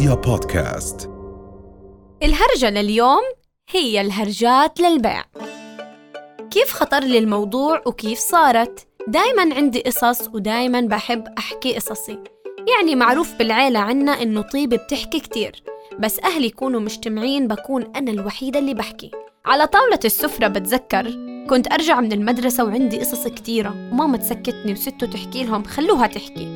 رؤيا بودكاست. الهرجة لليوم هي الهرجات للبيع. كيف خطر لي الموضوع وكيف صارت؟ دايما عندي قصص ودايما بحب أحكي قصصي. يعني معروف بالعيلة عنا إنه طيبة بتحكي كتير بس أهلي يكونوا مجتمعين بكون أنا الوحيدة اللي بحكي. على طاولة السفرة بتذكر كنت أرجع من المدرسة وعندي قصص كتيرة وماما تسكتني وستو تحكي لهم خلوها تحكي.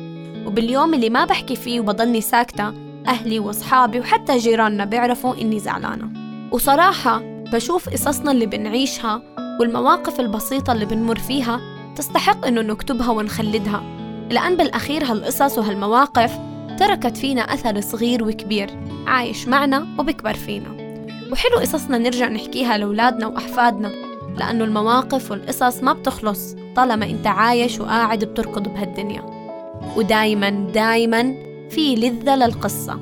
وباليوم اللي ما بحكي فيه وبضلني ساكتة أهلي وأصحابي وحتى جيراننا بيعرفوا إني زعلانة. وصراحة بشوف قصصنا اللي بنعيشها والمواقف البسيطة اللي بنمر فيها تستحق إنه نكتبها ونخلدها. لأن بالأخير هالقصص وهالمواقف تركت فينا أثر صغير وكبير عايش معنا وبكبر فينا. وحلو قصصنا نرجع نحكيها لأولادنا وأحفادنا لأنه المواقف والقصص ما بتخلص طالما أنت عايش وقاعد بتركض بهالدنيا. ودايما دايما في لذة للقصة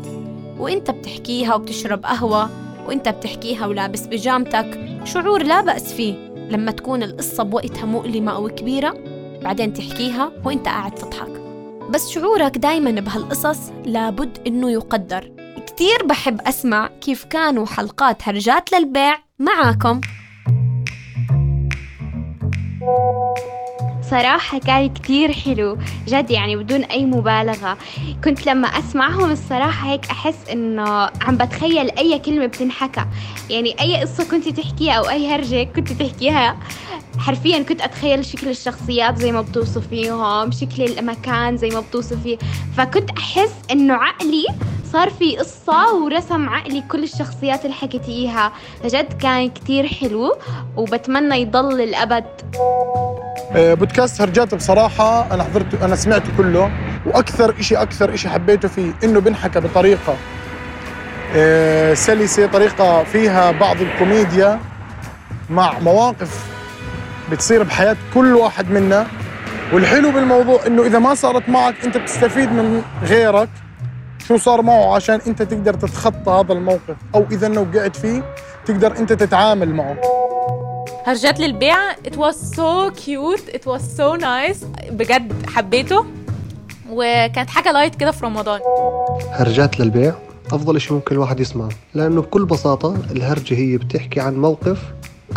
وإنت بتحكيها وبتشرب قهوة وإنت بتحكيها ولابس بيجامتك شعور لا بأس فيه لما تكون القصة بوقتها مؤلمة أو كبيرة بعدين تحكيها وإنت قاعد تضحك. بس شعورك دايما بهالقصص لابد إنه يقدر. كتير بحب أسمع كيف كانوا حلقات هرجات للبيع معاكم. صراحة كان كتير حلو جد يعني بدون أي مبالغة. كنت لما أسمعهم الصراحة هيك أحس إنه عم بتخيل أي كلمة بتنحكى. يعني أي قصة كنت تحكيها أو أي هرجة كنت تحكيها حرفيا كنت أتخيل شكل الشخصيات زي ما بتوصفيهم شكل المكان زي ما بتوصفيه فكنت أحس إنه عقلي صار في قصة ورسم عقلي كل الشخصيات اللي حكيتيها. فجد كان كتير حلو وبتمنى يضل الأبد. آه، بودكاست هرجات بصراحة أنا حضرته أنا سمعته كله وأكثر إشي أكثر إشي حبيته فيه إنه بنحكى بطريقة آه، سلسة طريقة فيها بعض الكوميديا مع مواقف بتصير بحياة كل واحد منا. والحلو بالموضوع إنه إذا ما صارت معك أنت بتستفيد من غيرك شو صار معه عشان أنت تقدر تتخطى هذا الموقف أو إذا وقعت فيه تقدر أنت تتعامل معه. هرجات للبيع it was so cute it was so nice. بجد حبيته. وكانت حاجة لايت كده في رمضان. هرجات للبيع أفضل شيء ممكن الواحد يسمعه. لأنه بكل بساطة الهرجة هي بتحكي عن موقف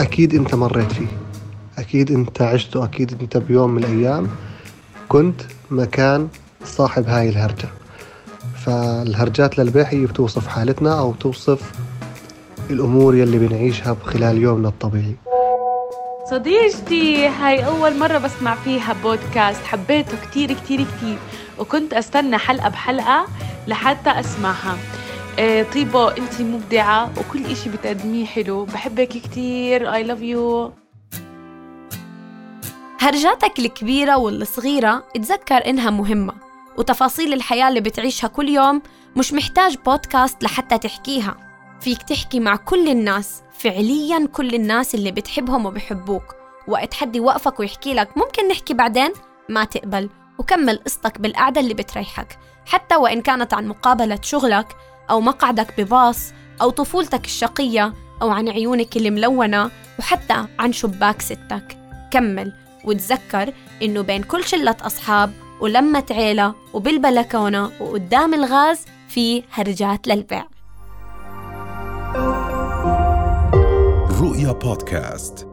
أكيد أنت مريت فيه. أكيد أنت عشته أكيد أنت بيوم من الأيام كنت مكان صاحب هاي الهرجة. فالهرجات للبيع هي بتوصف حالتنا أو توصف الأمور يلي بنعيشها خلال يومنا الطبيعي. صديقتي هاي أول مرة بسمع فيها بودكاست حبيته كتير كتير كتير. وكنت أستنى حلقة بحلقة لحتى أسمعها. إيه طيبة أنت مبدعة وكل إشي بتقدميه حلو. بحبك كتير. I love you. هرجاتك الكبيرة والصغيرة اتذكر إنها مهمة وتفاصيل الحياة اللي بتعيشها كل يوم مش محتاج بودكاست لحتى تحكيها. فيك تحكي مع كل الناس فعليا كل الناس اللي بتحبهم وبحبوك. وقت حد يوقفك ويحكي لك ممكن نحكي بعدين؟ ما تقبل. وكمل قصتك بالقعدة اللي بتريحك. حتى وإن كانت عن مقابلة شغلك أو مقعدك بباص أو طفولتك الشقية أو عن عيونك اللي ملونة وحتى عن شباك ستك. كمل. وتذكر إنه بين كل شلة أصحاب ولمة عيلة وبالبلكونة وقدام الغاز في هرجات للبيع. رؤيا بودكاست